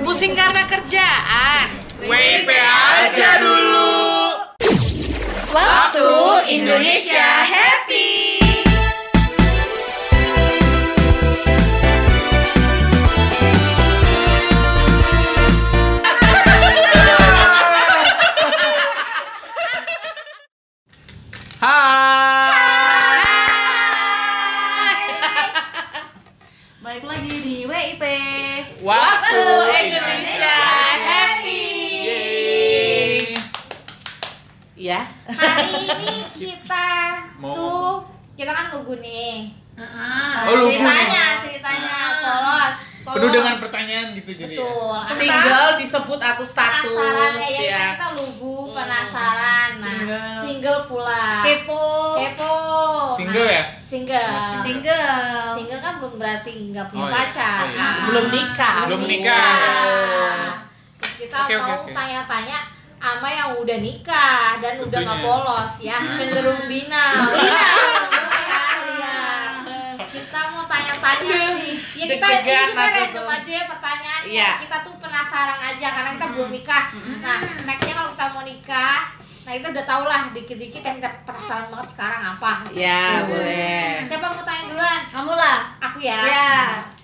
Pusing karena kerjaan. WIP aja dulu. Waktu Indonesia Happy. Single disebut atau status penasaran ya, ya, ya. kita lugu penasaran. Nah, Single. single pula. kepo. Kepo. Single Nah, ya? Single. Single. Single kan belum berarti nggak punya Oh, iya. pacar. Oh, iya. Nah, Belum nikah. Belum nikah. Terus kita oke, mau oke. tanya-tanya sama yang udah nikah dan udah nggak Tentunya. polos ya, cenderung binal. Iya, iya, iya. Kita tanya-tanya sih. Ya kita ini kita random tuh. aja ya pertanyaannya. Iya. Kita tuh penasaran aja karena kita belum nikah. Nah, nextnya kalau kita mau nikah, nah itu udah tau lah dikit-dikit yang kita penasaran banget sekarang apa. Ya, Hmm. boleh. Siapa mau tanya duluan? Kamu lah. Aku ya. Ya,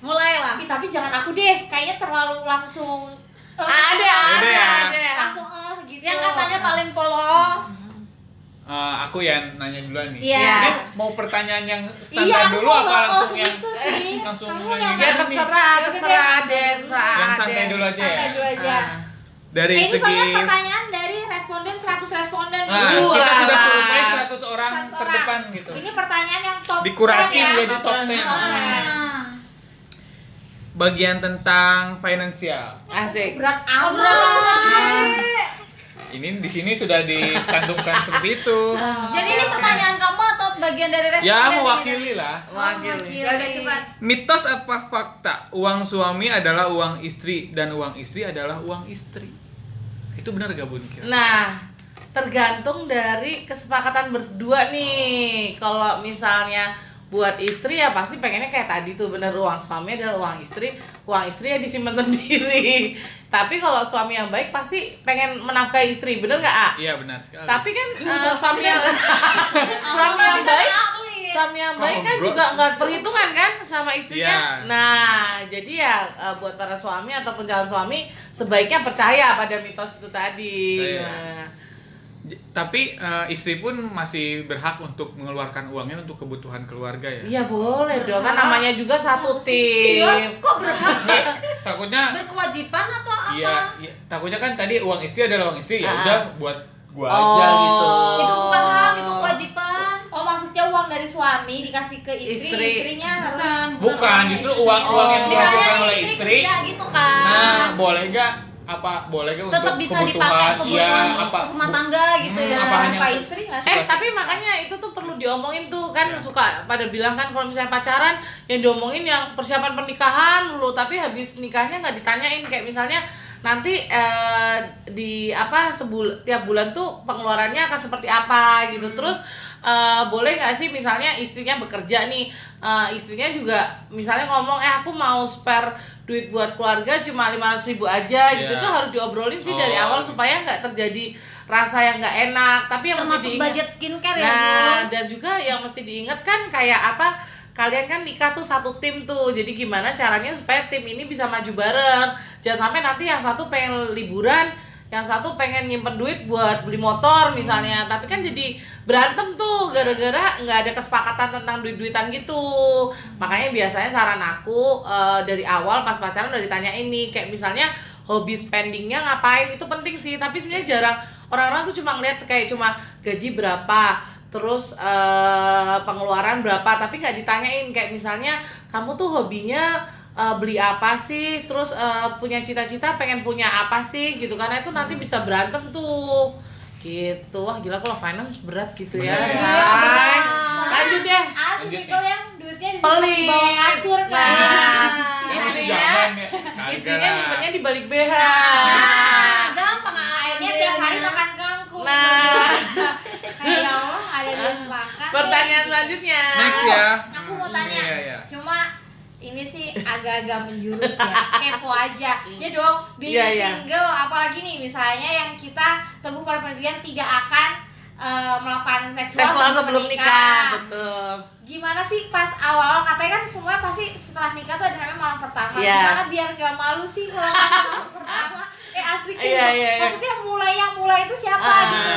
mulailah. Ih, tapi jangan aku deh, kayaknya terlalu langsung eh, Ada, Ada ya? ada. langsung eh gitu. Yang katanya paling polos. Eh, aku yang nanya duluan nih. Iya. Ini mau pertanyaan yang standar Iya, aku dulu apa oh, langsung yang itu sih. langsung Kamu nanya yang? Ya mana? terserah, Ya terserah deh. Terserah yang santai dulu aja? Santai dulu aja. Ah. Dari Eh, ini segi soalnya pertanyaan dari responden 100 responden. Nah, Dua kita sudah lah. survei 100 orang 100 orang. terdepan gitu. Ini pertanyaan yang top Dikurasi 10 ya. jadi top 10. Top 10. Ah. Bagian tentang finansial. Asik. Berat Oh, amat. berat amat. Ini di sini sudah dicantumkan seperti itu. Jadi ini pertanyaan kamu atau bagian dari responden? Ya, mewakili lah. Wakili. Ya udah cepat. Mitos apa fakta? Uang suami adalah uang istri dan uang istri adalah uang istri. Itu benar gak Bun? kira? Nah, tergantung dari kesepakatan berdua nih. Kalau misalnya buat istri ya pasti pengennya kayak tadi tuh bener uang suami adalah uang istri, uang istri ya disimpan sendiri. Tapi kalau suami yang baik pasti pengen menafkahi istri, bener nggak A? Iya benar sekali. Tapi kan eh, suami yang suami yang baik suami yang baik kan juga nggak perhitungan kan sama istrinya. Iya. Nah, jadi ya eh, buat para suami ataupun calon suami sebaiknya percaya pada mitos itu tadi. Saya. Nah, Tapi eh, istri pun masih berhak untuk mengeluarkan uangnya untuk kebutuhan keluarga ya. Iya boleh dong kan namanya juga satu Iya, tim. kok berhak sih? Takutnya Berkewajiban atau apa? iya, iya, takutnya kan tadi uang istri adalah uang istri ya Ah. udah buat gua Oh. aja gitu. Itu bukan hak, itu kewajiban. Oh maksudnya uang dari suami dikasih ke istri, Istri. istrinya harus Bukan, justru uang-uang yang Oh. dihasilkan Misalnya oleh istri istri. kerja gitu kan. Nah, boleh gak apa boleh Tetap untuk bisa kebutuhan dipakai ya kebutuhan apa rumah tangga gitu Hmm, ya. apa hanya- suka istri sih? Eh tapi makanya itu tuh perlu diomongin tuh kan Ya. suka pada bilang kan kalau misalnya pacaran yang diomongin yang persiapan pernikahan dulu tapi habis nikahnya nggak ditanyain kayak misalnya nanti eh, di apa sebul tiap bulan tuh pengeluarannya akan seperti apa gitu terus eh, boleh nggak sih misalnya istrinya bekerja nih eh, istrinya juga misalnya ngomong eh aku mau spare duit buat keluarga cuma lima ribu aja gitu Ya. tuh harus diobrolin sih dari Oh. awal supaya nggak terjadi rasa yang nggak enak tapi yang Termasuk mesti diingat budget skincare ya. Nah, Bu. dan juga yang mesti diingat kan kayak apa? Kalian kan nikah tuh satu tim tuh. Jadi gimana caranya supaya tim ini bisa maju bareng? Jangan sampai nanti yang satu pengen liburan, yang satu pengen nyimpen duit buat beli motor misalnya. Tapi kan jadi berantem tuh gara-gara nggak ada kesepakatan tentang duit-duitan gitu. Makanya biasanya saran aku eh, dari awal pas pacaran udah ditanya ini kayak misalnya hobi spendingnya ngapain? Itu penting sih. Tapi sebenarnya jarang. Orang-orang tuh cuma ngeliat kayak cuma gaji berapa terus eh, pengeluaran berapa tapi nggak ditanyain. Kayak misalnya kamu tuh hobinya eh, beli apa sih terus eh, punya cita-cita pengen punya apa sih gitu karena itu nanti bisa berantem tuh gitu wah gila kalau finance berat gitu ya ya. say. lanjut Lanjut tipikal nih. yang duitnya di bawah kasur kan. Nah, Itu istrinya jangan ya. istrinya nyimpennya di balik BH Nah, gampang Akhirnya tiap hari makan kangkung. Nah. Ya Allah ada duit makan. pertanyaan selanjutnya Next ya. Aku mau tanya. Iya, iya. Cuma ini sih agak-agak menjurus ya kepo aja ya dong being Iya, iya. single apalagi nih misalnya yang kita teguh pada pendirian tidak akan eh, melakukan seksual, seksual sebelum nikah betul gimana sih pas awal-awal katanya kan semua pasti setelah nikah tuh ada namanya malam pertama Iya. gimana biar gak malu sih kalau malam pertama eh asli gitu Iya, iya, iya. maksudnya mulai yang mulai itu siapa Ah. gitu?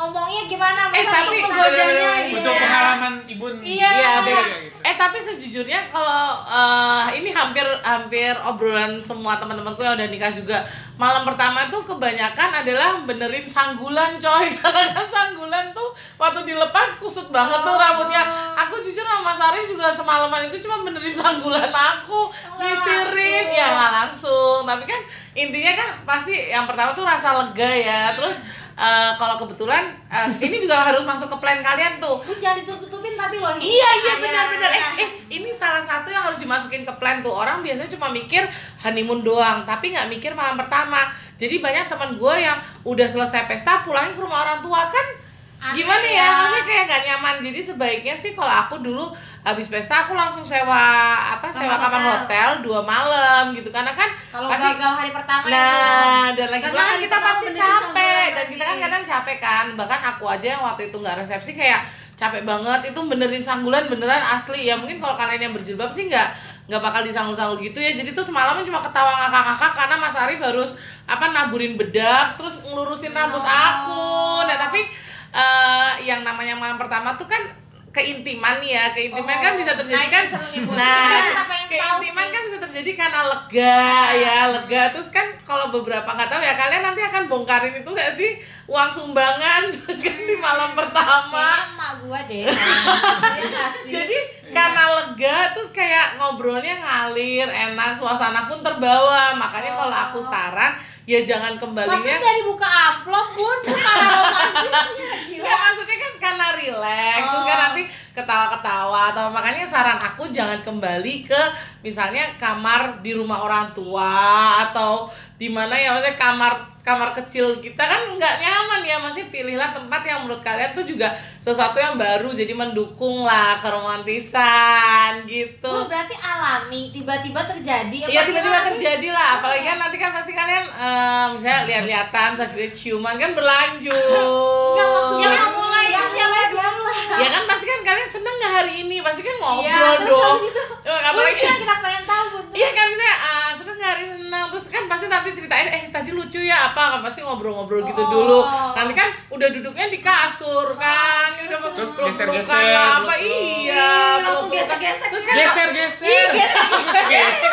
Ngomongnya gimana Eh, Masa tapi- Godanya gitu Untuk ya? pengalaman ibu Iya. Iya, beda gitu. Eh tapi sejujurnya kalau eh, ini hampir hampir obrolan semua teman-temanku yang udah nikah juga malam pertama tuh kebanyakan adalah benerin sanggulan coy karena sanggulan tuh waktu dilepas kusut banget tuh Oh. rambutnya aku jujur sama Mas Arif juga semalaman itu cuma benerin sanggulan aku nyisirin langsung. ya nggak langsung tapi kan intinya kan pasti yang pertama tuh rasa lega ya terus eh, kalau kebetulan eh, ini juga harus masuk ke plan kalian tuh Lu jangan ditutup-tutupin tapi loh Iya iya benar-benar. Eh, eh ini salah satu yang harus dimasukin ke plan tuh. Orang biasanya cuma mikir honeymoon doang, tapi nggak mikir malam pertama. Jadi banyak teman gue yang udah selesai pesta pulangnya ke rumah orang tua kan Aneh gimana ya? ya. Maksudnya kayak gak nyaman. Jadi sebaiknya sih kalau aku dulu habis pesta aku langsung sewa apa sewa Kamar kamar hotel. hotel dua malam gitu karena kan kalau pasti gagal hari pertama itu Nah, dan lagi pula kan kita pasti capek dan kita kan kadang capek kan. Bahkan aku aja yang waktu itu nggak resepsi kayak capek banget itu benerin sanggulan beneran asli. Ya mungkin kalau kalian yang berjilbab sih nggak nggak bakal disanggul-sanggul gitu ya. Jadi tuh semalam cuma ketawa ngakak-ngakak karena Mas Arif harus apa naburin bedak terus ngelurusin rambut Oh. aku. Nah, tapi eh, yang namanya malam pertama tuh kan keintiman ya keintiman Oh. kan bisa terjadi Nah, kan nah keintiman kan bisa terjadi karena lega ya lega. Terus kan kalau beberapa nggak tahu ya kalian nanti akan bongkarin itu nggak sih? Uang sumbangan kan di malam pertama. emak gua deh Iya jadi karena lega terus kayak ngobrolnya ngalir enak suasana pun terbawa. Makanya kalau aku saran ya jangan kembalinya Maksudnya dari buka amplop pun Karena romantisnya gila maksudnya kan karena relax terus Oh. kan nanti ketawa-ketawa atau makanya saran aku jangan kembali ke misalnya kamar di rumah orang tua atau di mana ya maksudnya kamar kamar kecil kita kan nggak nyaman ya. Masih pilihlah tempat yang menurut kalian tuh juga sesuatu yang baru jadi mendukung lah keromantisan gitu. Oh, berarti alami tiba-tiba terjadi Iya tiba-tiba terjadi lah, apalagi kan nanti kan pasti kalian eh, misalnya lihat-lihatan, sambil ciuman kan berlanjut. Enggak maksudnya Yang ya kan pasti kan kalian seneng nggak hari ini, pasti kan ngobrol Iya, terus dong. habis itu Eh, Oh, apalagi yang kita pengen tahu. Iya kan misalnya ah, seneng nggak hari seneng terus kan pasti nanti ceritain eh tadi lucu ya apa kan pasti ngobrol-ngobrol gitu Oh. dulu. Nanti kan udah duduknya di kasur kan, ya udah Terus peluk-pelukan geser-geser, lah, apa iya, Ih, langsung peluk-pelukan. gesek-gesek. Terus kan Geser geser. Geser gesek sih.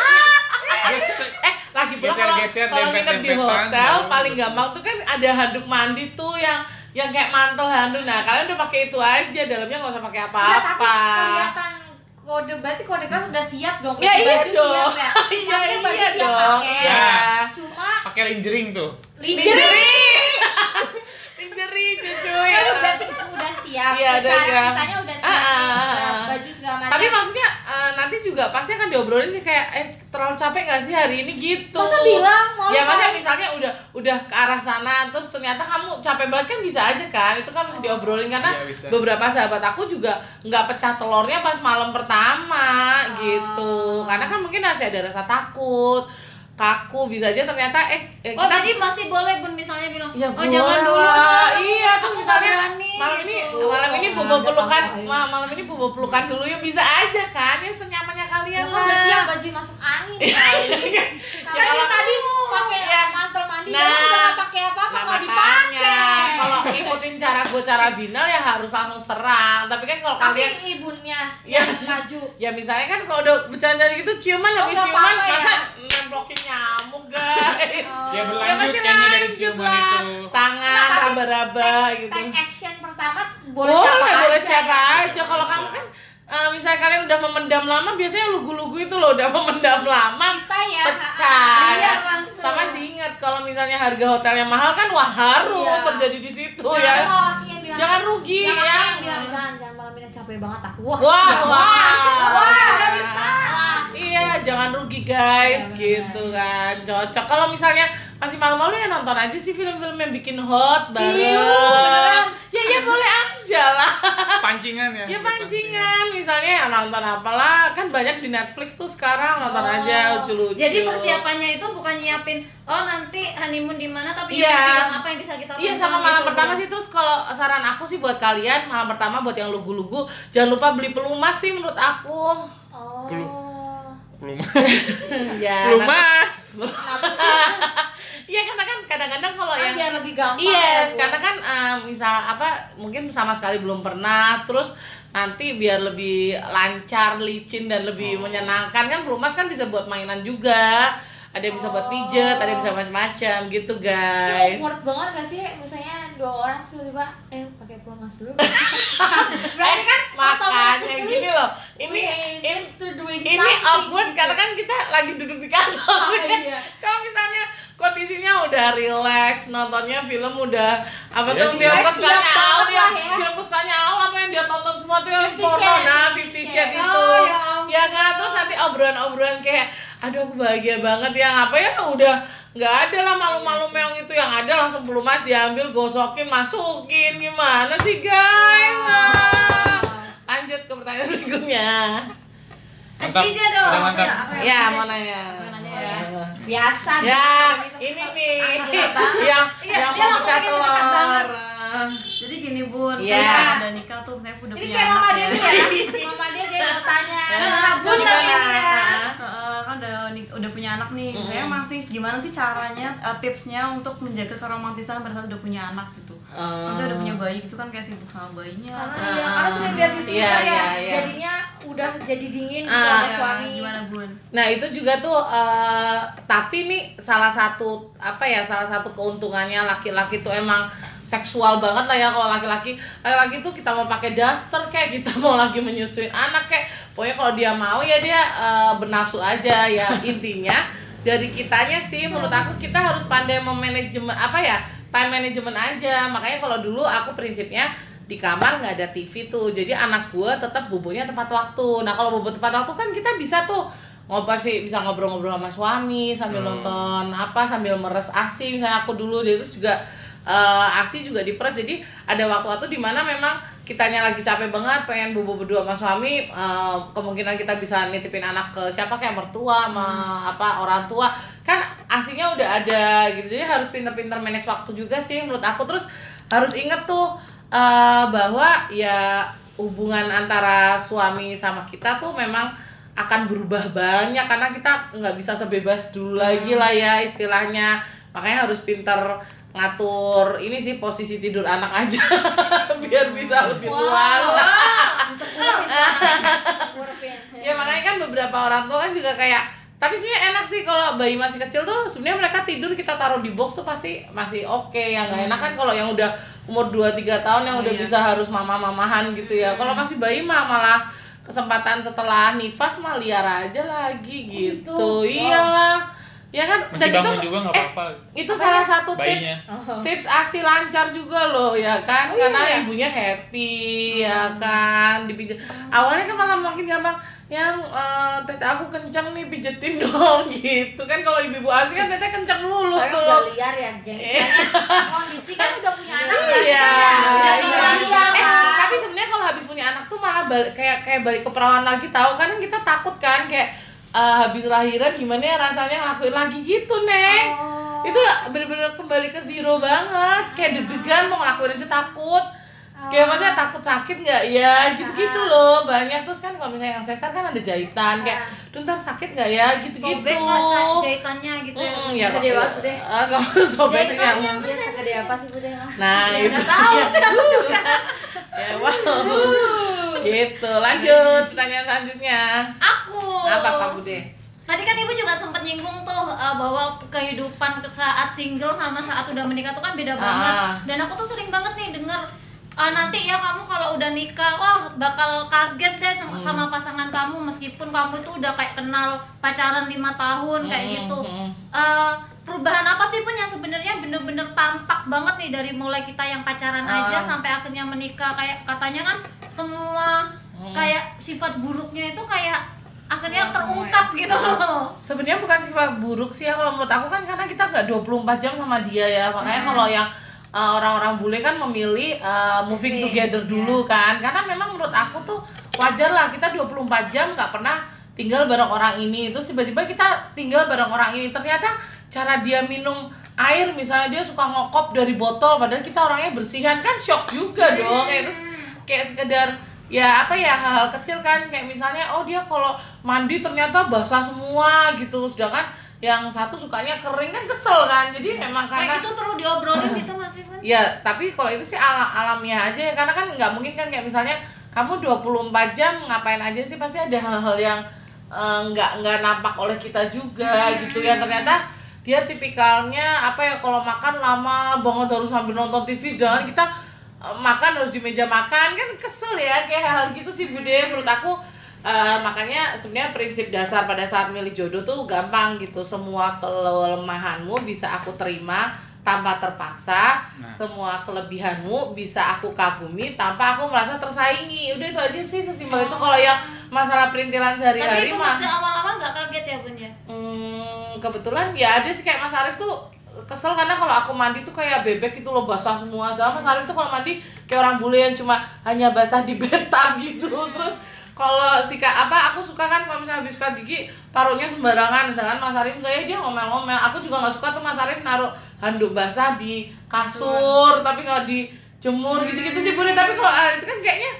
Geser. eh lagi pula kalau Geser-geser, kalau nginep di hotel paling gampang tuh kan ada handuk mandi tuh yang yang kayak mantel handuk nah kalian udah pakai itu aja dalamnya nggak usah pakai apa-apa kelihatan kode berarti kode kelas udah siap dong Ya, iya baju dong. siap ya Iya, baju iya siap dong. pakai Ya. cuma Pakai linjering tuh. lingerie lingerie cucu ya ya berarti kan udah siap Iya, udah secara siap. kitanya udah Ah, siap ah, nih, ah, udah ah. baju segala macam tapi maksudnya eh, nanti juga pasti akan diobrolin sih kayak eh terlalu capek gak sih hari ini? Gitu. Masa bilang mau ya kali. misalnya udah udah ke arah sana terus ternyata kamu capek banget kan bisa aja kan? Itu kan bisa diobrolin karena Iya, bisa. beberapa sahabat aku juga nggak pecah telurnya pas malam pertama gitu. Karena kan mungkin masih ada rasa takut kaku bisa aja ternyata eh, eh, Oh kita jadi masih boleh bun misalnya bilang Ya, Oh jangan dulu lah. Iya, tuh misalnya berani," malam ini gitu. malam ini Nah, bobo ada pelukan pakai. ma- malam ini bobo pelukan dulu ya bisa aja kan ya senyamannya ya kalian kan udah siap lah baju masuk angin kali Ya, kalau- tadi pakai Ya. mantel mandi Nah. nah, udah gak pakai apa-apa Nah dipakai kalau ikutin cara gue cara binal ya harus langsung serang tapi kan kalau tapi kalian ibunya Ya. yang maju ya misalnya kan kalau udah bercanda gitu ciuman Oh, habis nggak ciuman ya? masa nemplokin nyamuk guys Oh. Ya Ya berlanjut pasti kayaknya dari ciuman lah. itu. tangan raba-raba gitu action pertama boleh, boleh siapa boleh aja siapa ya. aja kalau kamu kan eh, misalnya kalian udah memendam lama biasanya lugu-lugu itu loh udah memendam lama. Kita ya. Pecah. Iya, langsung. sama diingat kalau misalnya harga hotelnya mahal kan wah harus Iya. terjadi di situ ya. bilang jangan rugi jangan ya. bilang jangan jangan malam ini capek banget aku wah wah ya, wah. wah nggak bisa. Iya jangan rugi guys benar. gitu kan. Cocok. Kalau misalnya masih malu-malu ya nonton aja sih film-film yang bikin hot bareng Iya, beneran. ya ya boleh aja lah Pancingan ya. ya pancingan misalnya ya nonton apalah kan banyak di Netflix tuh sekarang nonton Oh. aja lucu-lucu Jadi persiapannya itu bukan nyiapin oh nanti honeymoon di mana tapi Iya. nyiapin film apa yang bisa kita Iya tonton sama malam gitu. pertama sih terus kalau saran aku sih buat kalian malam pertama buat yang lugu-lugu jangan lupa beli pelumas sih menurut aku Oh. Belum. ya Belum nanti- mas. Iya karena kan kadang-kadang kalau Kan yang biar lebih gampang Yes, ya, Bu. karena kan eh, misal apa mungkin sama sekali belum pernah terus nanti biar lebih lancar, licin dan lebih Oh. menyenangkan kan pelumas kan bisa buat mainan juga. Ada yang bisa buat pijet, ada yang bisa macam-macam gitu, Ya, guys. awkward banget gak sih misalnya dua orang terus tiba eh pakai pelumas dulu Berarti kan makanya gini loh. Ini we ini, need to doing ini something awkward gitu. karena kan kita lagi duduk di kantor. Oh, iya. Kalau misalnya kondisinya udah relax, nontonnya film udah apa Iya tuh sih. film kesukaannya banget Al ya, ya. film kesukaannya Al apa yang dia tonton semua tuh porno nah Fifty Shades. Itu Oh, ya ya kan terus nanti obrolan-obrolan kayak aduh aku bahagia banget ya. Apa ya udah nggak ada lah malu-malu meong itu. Yang ada langsung pelumas diambil gosokin masukin. Gimana sih guys? Nah, lanjut ke pertanyaan berikutnya. Mantap. Acija dong. Udah mantap. Apa ya? ya mau nanya? ya. biasa. Ya, ini nih. Yang Iya, yang mau pecah telur. Jadi gini bun, Iya. kan udah nikah tuh, saya udah Ini punya kayak anak mama ya. Dewi ya. mama dia jadi bertanya Nah, Bun, gimana? tapi ini ya. Heeh, kan udah udah punya anak nih. Saya masih gimana sih caranya, eh, tipsnya untuk menjaga keromantisan pada saat udah punya anak gitu. Kan saya udah punya bayi gitu kan kayak sibuk sama bayinya. karena Ah. iya karena sudah lihat di Twitter Iya, ya iya, iya. jadinya udah jadi dingin Ah. sama Ya, suami Gimana bun? Nah itu juga tuh, eh, tapi nih salah satu apa ya salah satu keuntungannya laki-laki tuh emang seksual banget lah ya kalau laki-laki. Laki-laki tuh kita mau pakai daster kayak kita mau lagi menyusuin anak kayak. Pokoknya kalau dia mau ya dia eh, bernafsu aja ya. Intinya dari kitanya sih menurut aku kita harus pandai memanajemen apa ya time management aja. Makanya kalau dulu aku prinsipnya di kamar nggak ada TV tuh. Jadi anak gua tetap bobonya tepat waktu. Nah kalau bobo tepat waktu kan kita bisa tuh ngobrol sih bisa ngobrol-ngobrol sama suami sambil Hmm. nonton apa sambil meres asi misalnya aku dulu. Jadi terus juga eh, asi juga diperes jadi ada waktu-waktu di mana memang kitanya lagi capek banget pengen bobo berdua sama suami eh, kemungkinan kita bisa nitipin anak ke siapa kayak mertua sama apa orang tua. Kan asinya udah ada gitu. Jadi harus pinter-pinter manage waktu juga sih menurut aku. Terus harus inget tuh eh, bahwa ya hubungan antara suami sama kita tuh memang akan berubah banyak. Karena kita nggak bisa sebebas dulu lagi lah ya istilahnya. Makanya harus pinter ngatur ini sih posisi tidur anak aja biar bisa lebih luas Ngurepin. ya makanya kan beberapa orang tua kan juga kayak tapi sebenarnya enak sih kalau bayi masih kecil tuh sebenarnya mereka tidur kita taruh di box tuh pasti masih oke yang nggak enak kan kalau yang udah umur 2 3 tahun yang udah Iya. bisa harus mama-mamahan gitu ya kalau masih bayi mah malah kesempatan setelah nifas mah liar aja lagi gitu, gitu? Wow. iyalah ya kan Masih dan itu bangun juga nggak eh, apa-apa. itu salah satu Bayinya. tips tips asi lancar juga loh ya kan Oh, karena iya. ibunya happy ya kan dipijat awalnya kan malah makin gampang yang eh, tete aku kenceng nih pijetin dong gitu kan kalau ibu-ibu asi kan tete kenceng mulu Soalnya tuh udah liar ya, geng. Istilahnya kondisi kan udah punya anak Iya, kan ya. Iya. tinggal liar Eh, kan. tapi sebenarnya kalau habis punya anak tuh malah balik kayak kayak balik ke perawan lagi tahu kan kita takut kan kayak eh, habis lahiran gimana ya rasanya ngelakuin lagi gitu neng? Oh. itu bener-bener kembali ke zero banget. Kayak deg-degan mau ngelakuin aja takut kayak maksudnya takut sakit nggak ya gitu-gitu loh banyak terus kan kalau misalnya yang sesar kan ada jahitan kayak duh ntar sakit nggak ya gitu-gitu Sobek nggak jahitannya gitu ya. Mm, ya Gede kok- banget, Bude. ah, kamu sobek yang dia segede apa sih Bude? nah itu nggak tahu sih aku juga. ya wow gitu lanjut pertanyaan selanjutnya Aku. apa Pak Bude Tadi kan ibu juga sempat nyinggung tuh uh, bahwa kehidupan ke saat single sama saat udah menikah tuh kan beda banget. Ah. Dan aku tuh sering banget nih denger uh, nanti ya kamu kalau udah nikah, wah bakal kaget deh sama, Hmm. sama pasangan kamu meskipun kamu tuh udah kayak kenal pacaran lima tahun kayak Hmm, gitu. hmm. Uh, perubahan apa sih pun yang sebenarnya bener-bener tampak banget nih dari mulai kita yang pacaran Ah. aja sampai akhirnya menikah kayak katanya kan semua Hmm. kayak sifat buruknya itu kayak akhirnya semua terungkap gitu loh sebenarnya bukan sifat buruk sih ya kalau menurut aku kan karena kita nggak 24 jam sama dia ya makanya kalau yang uh, orang-orang bule kan memilih uh, moving together dulu kan. Karena memang menurut aku tuh wajar lah kita 24 jam nggak pernah tinggal bareng orang ini. Terus tiba-tiba kita tinggal bareng orang ini. Ternyata cara dia minum air misalnya dia suka ngokop dari botol padahal kita orangnya bersihan kan shock juga dong. Kayak terus kayak sekedar ya apa ya hal-hal kecil kan. Kayak misalnya oh dia kalau mandi ternyata basah semua gitu. Sedangkan yang satu sukanya kering kan kesel kan jadi memang karena kayak gitu perlu diobrolin gitu nggak sih Van? Ya, tapi kalau itu sih ala alamiah aja ya karena kan nggak mungkin kan kayak misalnya kamu 24 jam ngapain aja sih pasti ada hal-hal yang eh, nggak nggak nampak oleh kita juga gitu ya. Ternyata dia tipikalnya apa ya kalau makan lama banget harus sambil nonton TV sedangkan kita eh, makan harus di meja makan kan kesel ya kayak hal-hal gitu sih Bude menurut aku eh, makanya sebenarnya prinsip dasar pada saat milih jodoh tuh gampang gitu. Semua kelemahanmu bisa aku terima tanpa terpaksa. Nah. semua kelebihanmu bisa aku kagumi tanpa aku merasa tersaingi. Udah itu aja sih sesimpel itu. Kalau yang masalah perintilan sehari-hari tapi mah. awal-awal nggak kaget ya bun ya? Hmm, kebetulan ya ada sih kayak Mas Arif tuh kesel karena kalau aku mandi tuh kayak bebek itu loh basah semua sedangkan Mas Arif tuh kalau mandi kayak orang bule yang cuma hanya basah di bathtub gitu. Terus kalau sikat apa aku suka kan kalau misalnya habis sikat gigi taruhnya sembarangan. Sedangkan Mas Arif enggak ya dia ngomel-ngomel. Aku juga nggak suka tuh Mas Arif naruh handuk basah di kasur tapi kalau dijemur gitu-gitu sih boleh tapi kalau ah, itu kan kayaknya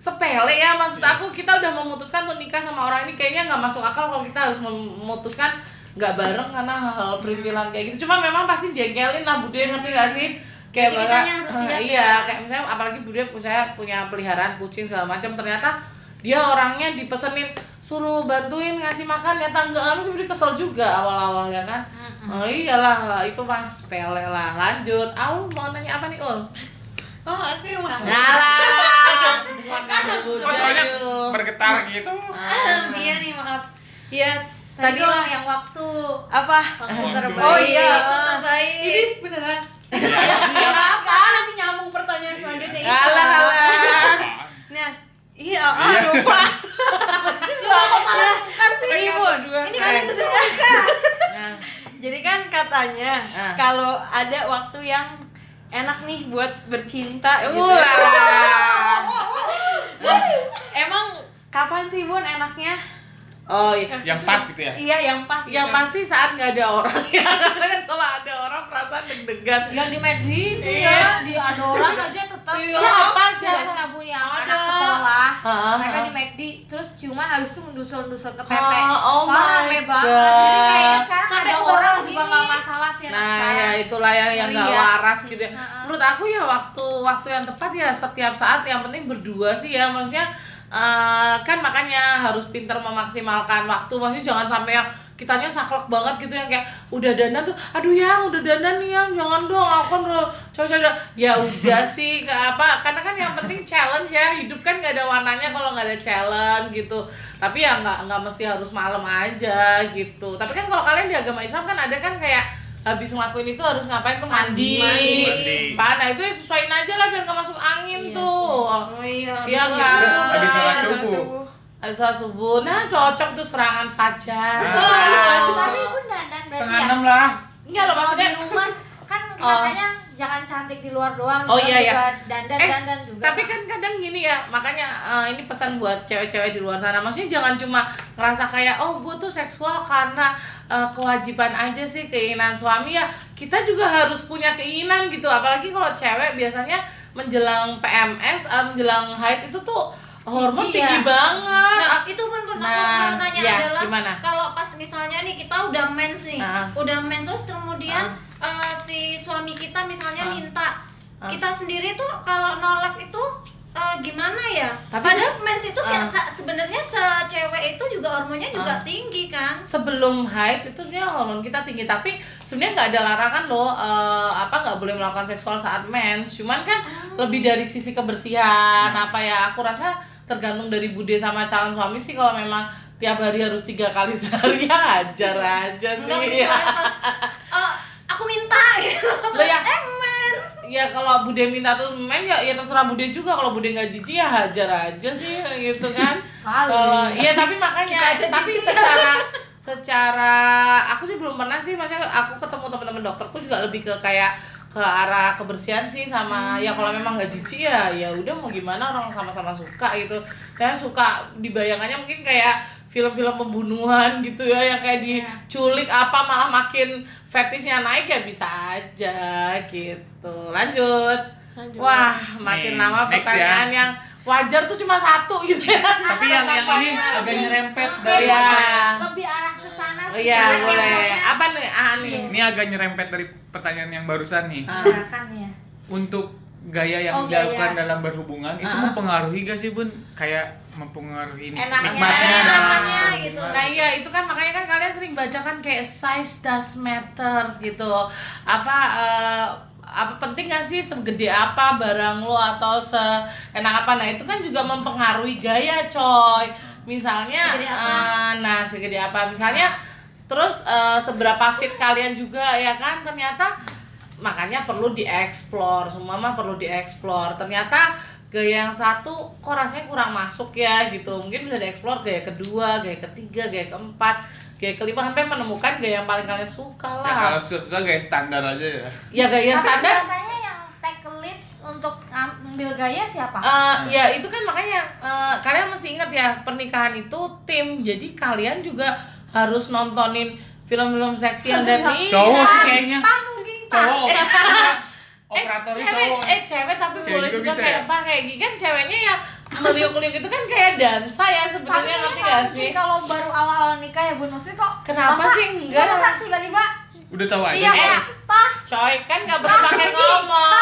sepele ya maksud aku. Kita udah memutuskan untuk nikah sama orang ini kayaknya nggak masuk akal kalau kita harus memutuskan nggak bareng karena hal-hal perintilan kayak gitu. Cuma memang pasti jengkelin lah bude ngerti gak sih? Kayak banget siap iya ya. kayak misalnya apalagi bude saya punya peliharaan kucing segala macam ternyata dia orangnya dipesenin suruh bantuin ngasih makan ya tangga anu sebenarnya kesel juga awal-awalnya kan oh iyalah itu mah sepele lah lanjut Aul mau nanya apa nih ul Oh, oke mas. Ngalah. Makan dulu. Kok soalnya bergetar gitu Ah. Iya nih maaf. Iya tadi lah yang waktu apa? waktu terbaik Oh iya. waktu terbaik Ini beneran. Iya apa? Nanti nyambung pertanyaan selanjutnya itu. Alah, alah. Nah, iya, ah, lupa. Ya, nih bun. Ini kan Nah, Jadi kan katanya Ah. kalau ada waktu yang enak nih buat bercinta gitu. Ulah. Emang kapan sih bun enaknya? Oh iya. yang pas gitu ya Iya yang pas. Yang gitu. pasti saat nggak ada orang ya karena kan kalau ada orang perasaan deg-degan. yang di McD itu Iya. ya di ada orang aja tetap Siapa siapa? siapa yang anak sekolah Heeh, mereka di McD terus ciuman habis itu mendusul-dusul ke Oh, Pepe oh Wah, my rame banget God. jadi kayaknya sekarang Sampai ada orang juga nggak masalah sih Nah, sekarang. ya itulah yang yang nggak ya. waras gitu ya. Menurut aku ya waktu waktu yang tepat ya setiap saat yang penting berdua sih ya. Maksudnya eh, kan makanya harus pinter memaksimalkan waktu. Maksudnya jangan sampai yang kitanya saklek banget gitu yang kayak udah dandan tuh aduh yang udah dandan nih yang jangan dong aku kan udah cocok ya udah sih ke apa karena kan yang penting challenge ya hidup kan gak ada warnanya kalau nggak ada challenge gitu. Tapi ya nggak nggak mesti harus malam aja gitu. Tapi kan kalau kalian di agama Islam kan ada kan kayak habis ngelakuin itu harus ngapain tuh? Mandi, Mandi. Pak, nah itu ya sesuaiin aja lah biar nggak masuk angin Iya tuh. Oh iya. Iya sholat Habis sholat Habis subuh. Sholat subuh, nah cocok tuh serangan fajar. Ah. tapi ibu dandan berarti setengah ya? enam lah. Enggak loh maksudnya di rumah kan Oh. katanya jangan cantik di luar doang Oh, iya, iya. juga. Dandan Eh, dandan juga. tapi kan kadang gini ya makanya eh, ini pesan buat cewek-cewek di luar sana. Maksudnya jangan cuma ngerasa kayak oh gue tuh seksual karena eh, kewajiban aja sih keinginan suami. Ya kita juga harus punya keinginan gitu. Apalagi kalau cewek biasanya menjelang PMS eh, menjelang haid itu tuh hormon Iya. tinggi banget Nah, Ah, itu pun pun Nah, iya, adalah gimana? kalau pas misalnya nih kita udah mens nih, Ah. udah mens terus kemudian eh, si suami kita misalnya Ah. minta, Ah. kita sendiri tuh kalau nolak itu eh, gimana ya? Tapi Padahal mens itu sa- sebenarnya secewek itu juga hormonnya juga tinggi kan? sebelum haid itu sebenarnya hormon kita tinggi tapi sebenarnya nggak ada larangan loh eh, apa nggak boleh melakukan seksual saat mens cuman kan lebih dari sisi kebersihan apa ya aku rasa tergantung dari bude sama calon suami sih kalau memang tiap hari harus tiga kali sehari ya ajar aja Enggak sih misalnya pas eh, aku minta gitu. Lo ya Eh mens. ya kalau bude minta tuh main ya ya terserah bude juga kalau bude nggak jijik ya hajar aja sih gitu kan kalau iya tapi makanya tapi jijik. secara secara aku sih belum pernah sih maksudnya aku ketemu teman-teman dokterku juga lebih ke kayak ke arah kebersihan sih sama ya kalau memang nggak jijik ya ya udah mau gimana orang sama-sama suka gitu. Saya suka dibayangannya mungkin kayak film-film pembunuhan gitu ya yang kayak diculik apa malah makin fetishnya naik ya bisa aja gitu. Lanjut, Lanjut. wah makin Nih, lama next pertanyaan ya. yang wajar tuh cuma satu gitu ya Tapi yang yang ini agak nyerempet dari Iya. lebih arah ke sana Oh sih iya karena boleh. Apa nih? Ah nih. ini agak nyerempet dari pertanyaan yang barusan nih. Ah. gerakan ya Untuk gaya yang Oh, gaya. dilakukan dalam berhubungan itu Ah. mempengaruhi gak sih bun? Kayak mempengaruhi Enaknya, nikmatnya dalam enaknya berhubungan. gitu. Nah iya itu kan makanya kan kalian sering baca kan kayak size does matters gitu apa eh, apa penting gak sih segede apa barang lo atau seenak apa? Nah itu kan juga mempengaruhi gaya coy. Misalnya Segede apa? eh, nah segede apa? Misalnya terus eh, seberapa fit kalian juga ya kan? Ternyata makanya perlu dieksplor. Semua mah perlu dieksplor. Ternyata gaya yang satu kok rasanya kurang masuk ya gitu. Mungkin bisa dieksplor gaya kedua gaya ketiga gaya keempat gaya kelima sampai menemukan gaya yang paling kalian suka Ya lah kalau susah gaya standar aja ya. ya gaya tapi standar biasanya yang take leads untuk ambil gaya siapa Eh, ya itu kan makanya eh, kalian mesti ingat ya pernikahan itu tim jadi kalian juga harus nontonin film-film seksi yang dari Cowok sih kayaknya. panungging Cowok. eh Operatornya cewek cowok. eh cewek tapi Cewek boleh juga juga kayak ya? apa kayak gini kan ceweknya yang meliuk-liuk itu kan kayak dansa ya tapi sebenarnya ngerti nggak gak sih kalau baru awal nikah ya bun maksudnya kok Kenapa masa- sih? Enggak? masa tiba-tiba Udah tahu aja. iya Eh, apa coy kan nggak perlu pakai ngomong.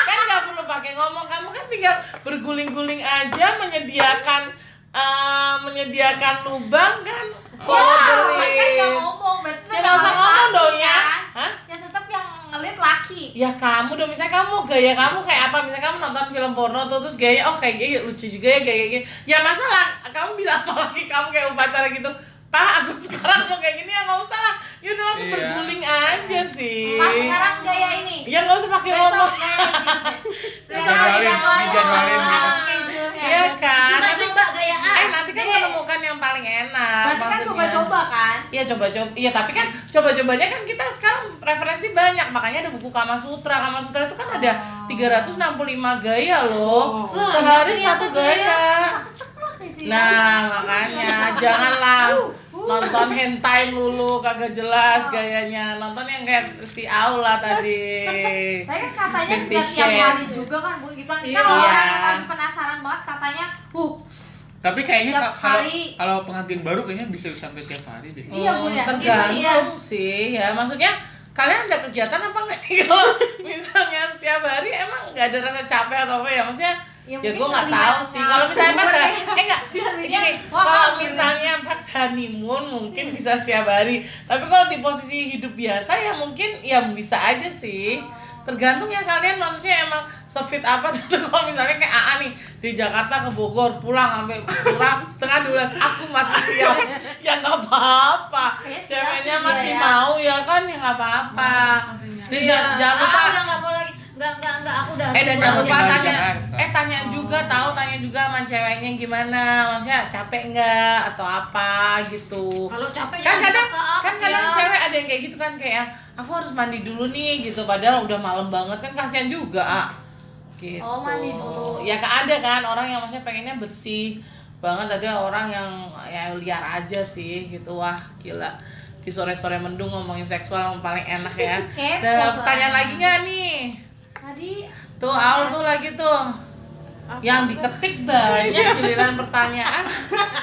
Kan nggak perlu pakai ngomong. Kamu kan tinggal berguling-guling aja menyediakan eh, menyediakan lubang kan? Wah, Forward kan nggak ngomong berarti ya nggak usah ngomong dong ya kan? Hah? yang tetap yang ngelit laki ya kamu dong. Misalnya kamu gaya kamu kayak apa? Misalnya kamu nonton film porno tuh terus gaya oh kayak gini lucu juga ya gaya gini. Ya masalah. Kamu bilang sama laki kamu kayak upacara gitu. Pak aku sekarang mau kayak gini ya nggak usah lah. Ya udah langsung Iya. berguling aja sih. Pas sekarang gaya ini. Ya nggak usah pakai besok ngomong. ini. Dijadwalin, dijadwalin gitu. Iya kan? Nanti- coba gaya A. nanti kan B. menemukan yang paling enak berarti kan coba-coba kan Iya coba-coba. Iya tapi kan coba-cobanya kan kita sekarang referensi banyak. Makanya ada buku Kama Sutra. Kama Sutra itu kan ada 365 gaya loh. Wah, Sehari satu gaya? ya Nah, makanya janganlah nonton hentai lulu kagak jelas gayanya. Nonton yang kayak si Aula tadi. Tapi kan katanya tiap hari juga kan bun gitu kan Iya. kalau orang yang penasaran banget katanya uh Tapi kayaknya kalau hari. kalau pengantin baru kayaknya bisa sampai tiap hari deh. Iya, Bu, ya. Tergantung Iya, sih ya. Maksudnya kalian ada kegiatan apa enggak? Kalau misalnya setiap hari emang nggak ada rasa capek atau apa ya? Maksudnya Ya, ya, gue nggak tahu sih. Kalau misalnya pas ngeliat eh enggak wah, kalau misalnya pas honeymoon mungkin bisa setiap hari. Tapi kalau di posisi hidup biasa ya mungkin ya bisa aja sih tergantung ya kalian maksudnya emang sefit apa. Tuh kalau misalnya kayak AA nih di Jakarta ke Bogor pulang sampai kurang setengah dua aku masih siap ya nggak apa-apa. Ceweknya sih, masih iya, ya. mau ya kan ya nggak apa-apa. Dan Iya. jangan, jangan lupa Ah, udah nggak mau lagi. Nggak, nggak, nggak, aku udah. Eh dan jangan lupa tanya, eh tanya juga tahu tanya juga sama ceweknya gimana, maksudnya capek nggak atau apa gitu. Kalau capek Kan kadang kan kadang ya. cewek ada yang kayak gitu kan kayak aku harus mandi dulu nih gitu padahal udah malam banget kan kasihan juga. ah. Gitu. Oh, mandi dulu. Ya kan ada kan orang yang maksudnya pengennya bersih banget ada orang yang ya liar aja sih gitu wah gila di sore-sore mendung ngomongin seksual yang paling enak ya. Soalnya. pertanyaan lagi nggak nih? Tadi Tuh Aul tuh lagi tuh. Yang diketik banyak giliran pertanyaan.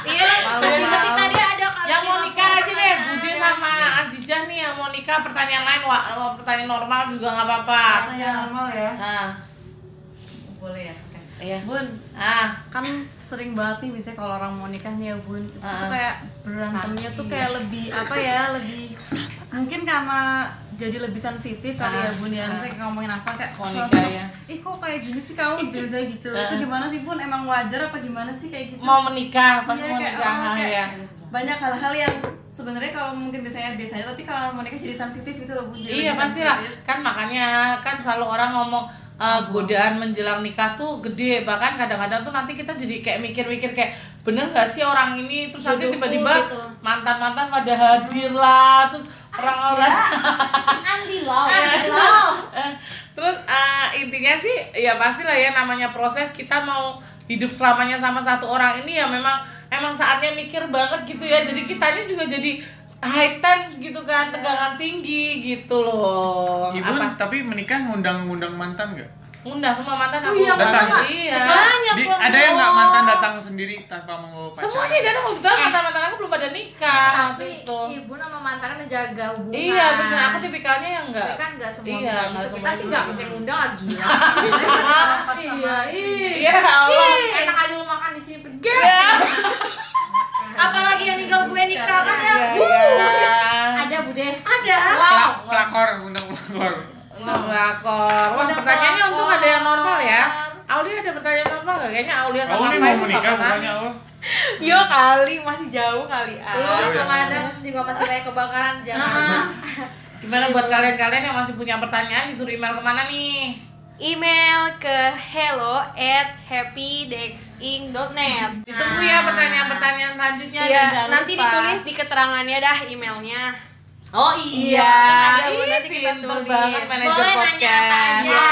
Iya, Malu, dari ketik malu. tadi ada kami yang mau nikah aja deh. Bude sama Ajijah nih yang mau nikah pertanyaan lain. Wah pertanyaan normal juga nggak apa-apa. Pertanyaan normal ya. nah Boleh ya. Iya. Bun, ah. kan sering banget nih misalnya kalau orang mau nikah nih ya bun. Itu tuh Ah. kayak berantemnya tuh kayak lebih apa ya lebih mungkin karena jadi lebih sensitif kali ya Ah. bun ya Ah. misalnya ngomongin apa kayak Mau tuh, ya. ih kok kayak gini sih kamu gitu misalnya gitu Ah. itu gimana sih bun emang wajar apa gimana sih kayak gitu mau menikah pas Iya, mau kayak, nikah oh, ah, kayak ya banyak hal-hal yang sebenarnya kalau mungkin biasanya biasanya tapi kalau mau nikah jadi sensitif gitu loh bun jadi iya pasti lah kan makanya kan selalu orang ngomong eh, godaan menjelang nikah tuh gede bahkan kadang-kadang tuh nanti kita jadi kayak mikir-mikir kayak bener nggak sih orang ini terus nanti Jodohku tiba-tiba gitu. mantan mantan pada hadir lah terus orang-orang. Si Andi loh terus eh, intinya sih ya pastilah ya namanya proses kita mau hidup selamanya sama satu orang ini ya memang emang saatnya mikir banget gitu ya. Jadi kitanya juga jadi high tense gitu kan tegangan tinggi gitu loh. Ibu apa? tapi menikah ngundang-ngundang mantan nggak? Undang semua mantan Oh aku. iya, Datang. iya. Banyak Di- loh, ada yang nggak mantan datang sendiri tanpa mau pacaran? semuanya dan kebetulan mantan mantan aku belum pada nikah tapi gitu ibu sama mantannya menjaga hubungan. Iya benar aku tipikalnya yang enggak tapi kan nggak semua Iya, gitu. kita sih bisa nggak gitu. mungkin undang lagi gila iya iya. Iya Allah. Enak aja lu makan di sini pergi. Iya. apalagi yang tinggal gue nikah kan ya? Iya, iya. ada bude. Ada. Wow, Pelak- pelakor, undang pelakor. Pelakor. Wah, Udah pertanyaannya untung ada yang normal ya. Aulia ada pertanyaan normal nggak? Kayaknya Aulia sama Pak mau menikah bukannya Allah? Yo kali masih jauh kali ah. lu pemadam juga masih banyak kebakaran jangan. Gimana buat kalian-kalian yang masih punya pertanyaan disuruh email ke mana nih? Email ke hello at happydexing.net Ditunggu ya pertanyaan-pertanyaan selanjutnya. dan Iya, jangan nanti lupa. ditulis di keterangannya dah emailnya. Oh iya. Kan ada, Bu, Ih, nanti kita pinter tulis. banget manajer Boleh nanya apa podcast. aja. Ya,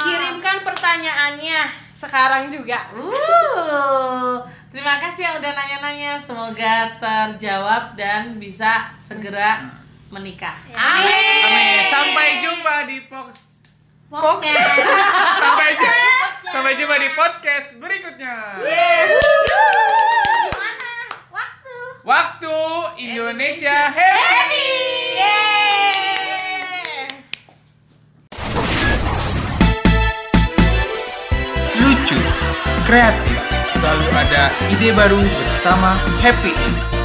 kirimkan pertanyaannya sekarang juga. Uh, terima kasih yang udah nanya-nanya. Semoga terjawab dan bisa segera menikah. Amin. Amin. Sampai jumpa di Fox. podcast Sampai jumpa. Sampai jumpa di podcast berikutnya. gimana waktu Indonesia happy. Lucu, kreatif, selalu ada ide baru bersama Happy.